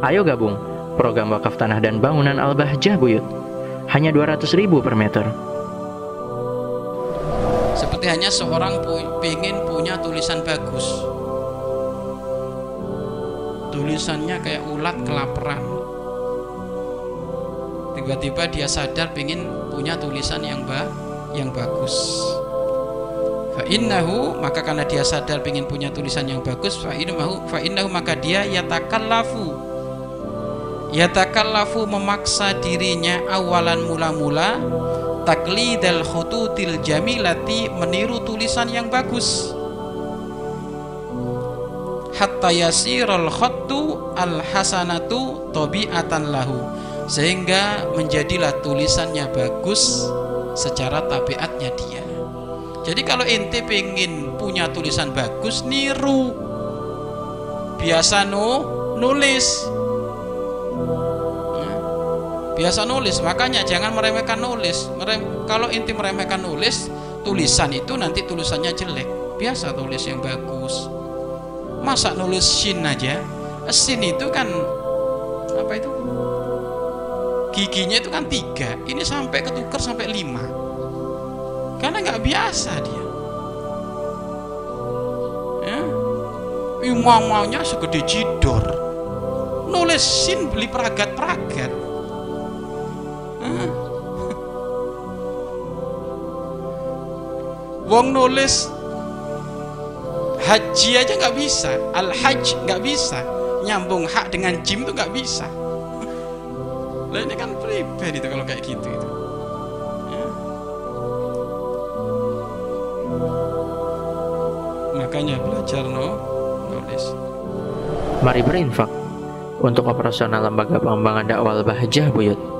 Ayo gabung program wakaf tanah dan bangunan Al-Bahjah Buyut. Hanya 200 ribu per meter. Seperti hanya seorang pu pengen punya tulisan bagus. Tulisannya kayak ulat kelaparan. Tiba-tiba dia sadar pengen punya tulisan yang ba yang bagus. Fa innahu maka karena dia sadar pengen punya tulisan yang bagus fa innahu fa innahu maka dia yatakallafu yatakallafu memaksa dirinya awalan mula-mula taklidal khututil jamilati meniru tulisan yang bagus. Hatta yasirul khattu al hasanatu tabi'atan lahu sehingga menjadilah tulisannya bagus secara tabiatnya dia. Jadi kalau ente pengen punya tulisan bagus niru. Biasa no nulis biasa nulis makanya jangan meremehkan nulis. Merem, kalau inti meremehkan nulis tulisan itu nanti tulisannya jelek. Biasa tulis yang bagus. Masa nulis sin aja? Sin itu kan apa itu? Giginya itu kan tiga. Ini sampai ketukar sampai lima. Karena nggak biasa dia. Ya? Imamanya segede jidor. Nulis sin beli peragat-peragat Wong nulis haji aja nggak bisa, al hajj nggak bisa, nyambung hak dengan jim tuh nggak bisa. Lah ini kan pribadi itu kalau kayak gitu itu. Ya. Makanya belajar no nulis. Mari berinfak untuk operasional lembaga pengembangan dakwah Bahjah Buyut.